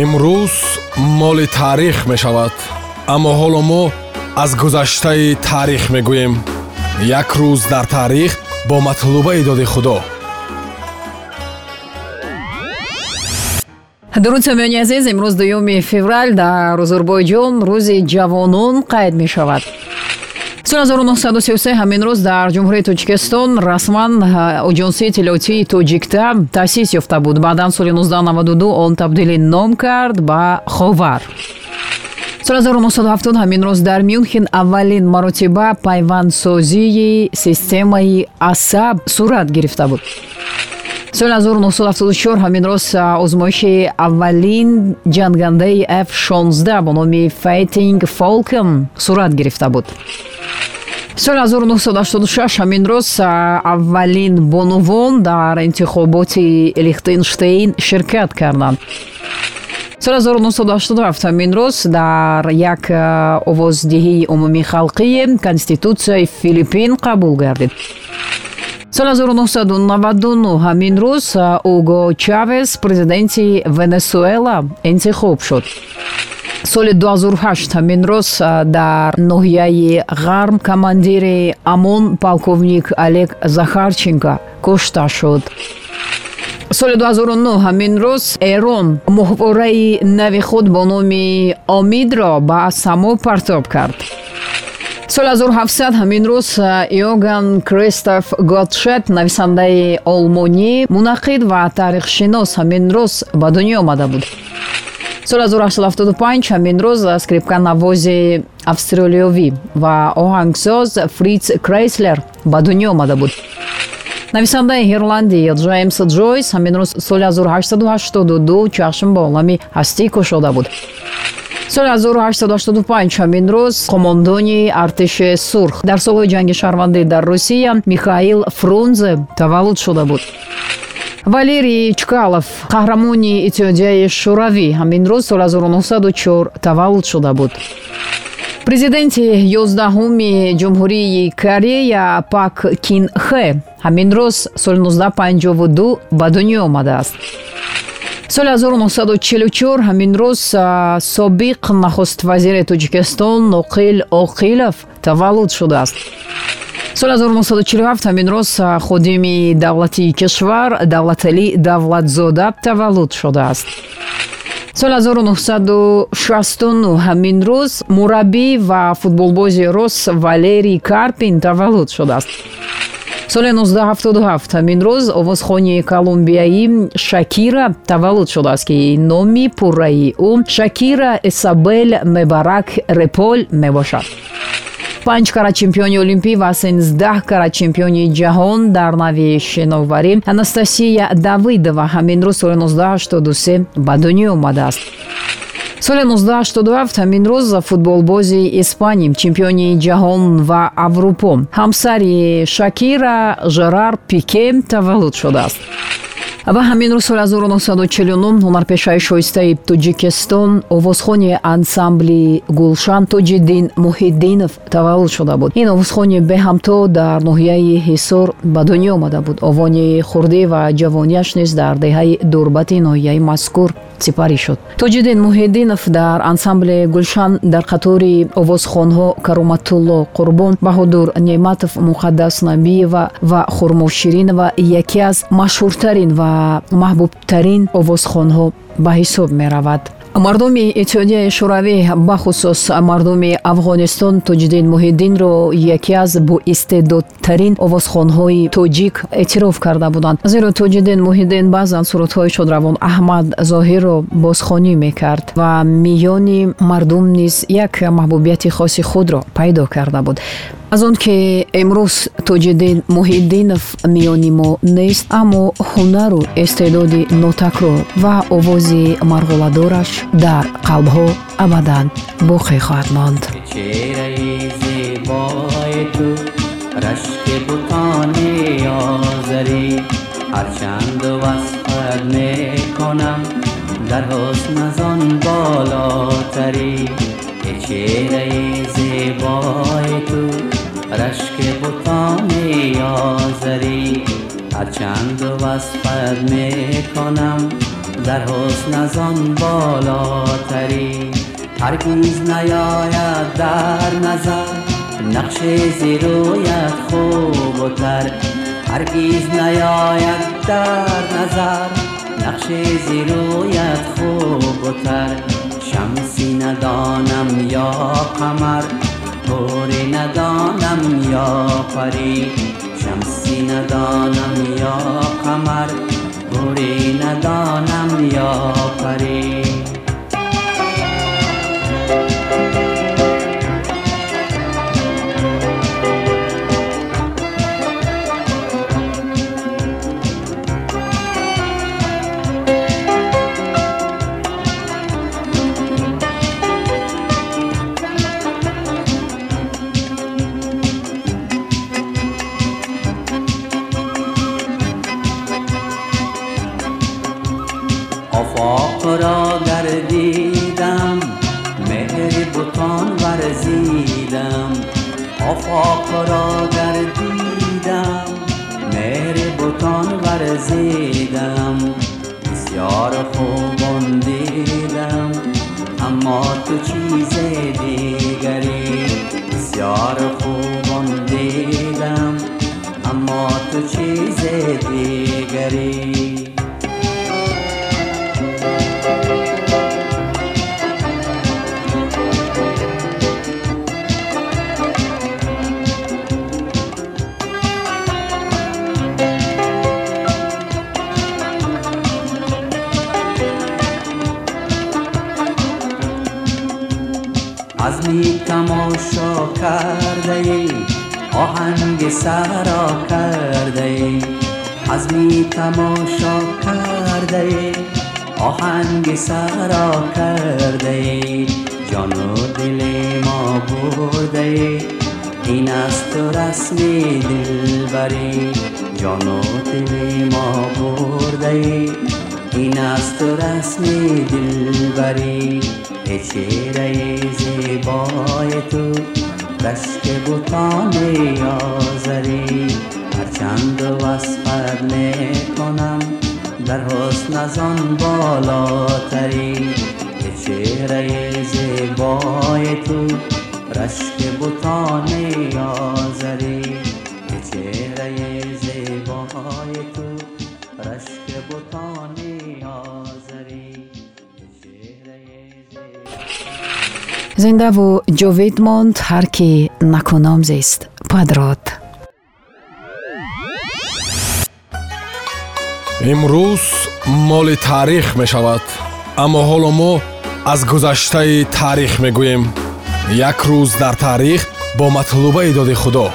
имрӯз моли таърих мешавад аммо ҳоло мо аз гузаштаи таърих мегӯем. Як рӯз дар таърих бо матлубаи доди худо. Дуруд самиёни азиз имрӯз дуюми феврал дар озурбойҷон рӯзи ҷавонон қайд мешавад соли 1933 ҳамин рӯз дар ҷумҳурии тоҷикистон расман оҷонсии иттилоотии тоҷикта таъсис ёфта буд. Баъдан соли 1992 он табдили ном кард ба ховар. соли 1970 ҳамин рӯз дар мюнхен аввалин маротиба пайвандсозии системаи асаб сурат гирифта буд соли 1974 ҳамин роз озмоиши аввалин ҷангандаи f16 бо номи fighting falcon сурат гирифта буд. Соли 1986 ҳамин роз аввалин бонувон дар интихоботи лихтенштейн ширкат карданд. Соли 1987 ҳамин роз дар як овоздиҳии умумии халқӣ конститутсияи филиппин қабул гардид соли 1999 ҳамин рӯз уго чавес президенти венесуэла интихоб шуд. Соли 2008 ҳамин рӯз дар ноҳияи ғарб командири амон полковник олег захарченко кушта шуд. Соли 2009 ҳамин рӯз эрон моҳвораи нави худ бо номи омидро ба само партоб кард соли 1700 ҳамин рӯз иоган кристоф готшет нависандаи олмонӣ мунаққид ва таърихшинос ҳамин рӯз ба дунё омада буд. Соли 1875 ҳамин рӯз скрипканавози австралиёвӣ ва оҳангсоз фриц крейслер ба дунё омада буд. Нависандаи ирландия джеймс джойс ҳамин рӯз соли 1882 чашм ба олами ҳастӣ кушода буд соли 1885 ҳамин рӯз қомондони артиши сурх. Дар солҳои ҷанги шаҳрвандӣ дар русия михаил фрунзе таваллуд шуда буд. Валерий чкалов қаҳрамони иттиҳодияи шӯравӣ ҳамин рӯз соли 1904 таваллуд шуда буд. Президенти ёздаҳуми ҷумҳурии корея пак кинхе ҳамин рӯз соли 1952 ба дунё омадааст соли 1944 ҳамин рӯз собиқ нахуст тоҷикистон ноқил оқилов таваллуд шудааст. соли 1947 ҳамин рӯз ходими давлатии кишвар давлаталӣ давлатзода таваллуд шудааст. соли 1969 ҳамин рӯз мураббӣ ва футболбози рус валерий карпин таваллуд шудааст соли 1977 ҳамин рӯз овозхони колумбияӣ шакира таваллуд шудааст ки номи пурраи ӯ шакира исабел мебарак реполь мебошад. Панҷ кара чемпиони олимпӣ ва сенздаҳ кара чемпиони ҷаҳон дар нави шиноварӣ анастасия давидова ҳамин рӯз соли 1983 ба дунё омадааст соли 1987 ҳамин рӯз футболбози испани чемпиони ҷаҳон ва аврупо. Ҳамсари шакира жерар пике таваллуд шудааст. Ва ҳамин рӯз соли 1949 ҳунарпешаи шоистаи тоҷикистон овозхони ансамбли гулшан тоҷиддин муҳиддинов таваллуд шуда буд. Ин овозхони беҳамто дар ноҳияи ҳисор ба дунё омада буд. Овони хурдӣ ва ҷавонияш низ дар деҳаи дурбати ноҳияи мазкур сипарӣ шуд. Тоҷиддин муҳиддинов дар ансамбли гулшан дар қатори овозхонҳо кароматулло қурбон баҳодур неъматов муқаддас набиева ва хурмоширинова яке аз машҳуртарин ва маҳбубтарин овозхонҳо ба ҳисоб меравад мардуми иттиҳодияи шӯравӣ бахусус мардуми афғонистон тоҷиддин муҳиддинро яке аз боистеъдодтарин овозхонҳои тоҷик эътироф карда буданд. Зеро тоҷиддин муҳиддин баъзан сурудҳои шодравон аҳмад зоҳирро бозхонӣ мекард ва миёни мардум низ як маҳбубияти хоси худро пайдо карда буд. Аз он ки имрӯз тоҷиддин муҳиддинов миёни мо нест аммо ҳунару истеъдоди нотакрор ва овози марғуладораш дар қалбҳо абадан боқӣ хоҳад монд ҳарчанд васфат мекунам дар ҳусназон болотарӣ чеҳраи зебои ту рашки در حسن از آن بالاتری هرگز نیاید در نظر. نقش زیرویت خوب و تر هرگیز نیاید در نظر. نقش زیرویت خوب و تر شمسی ندانم یا قمر. پوری ندانم یا پری شمسی ندانم یا قمر. برین ندانم یا پری تو را گردیدم مهر بتان ورزیدم. آفاق را گردیدم مهر بتان ورزیدم. بسیار خوبان دیدم اما تو چیز دیگری. بسیار خوبان دیدم اما تو چیز دیگری. کرده ای آهنگ سرا کرده ای عزمی تماشا کرده ای آهنگ سرا کرده ای جان و دل ما برده ای این است تو رسمی دلبری. جان و دل ما برده ای این است تو رسمی دلبری. چهره زیبای تو رشک بوتان آزری هرچند وصفت می‌کنم در حسن از آن بالاتری. چهره زیبای تو رشک بوتان آزری چهره зиндаву ҷовид монд ҳар ки накуном зист. Падрод имрӯз моли таърих мешавад аммо ҳоло мо аз гузаштаи таърих мегӯем. Як рӯз дар таърих бо матлубаи доди худо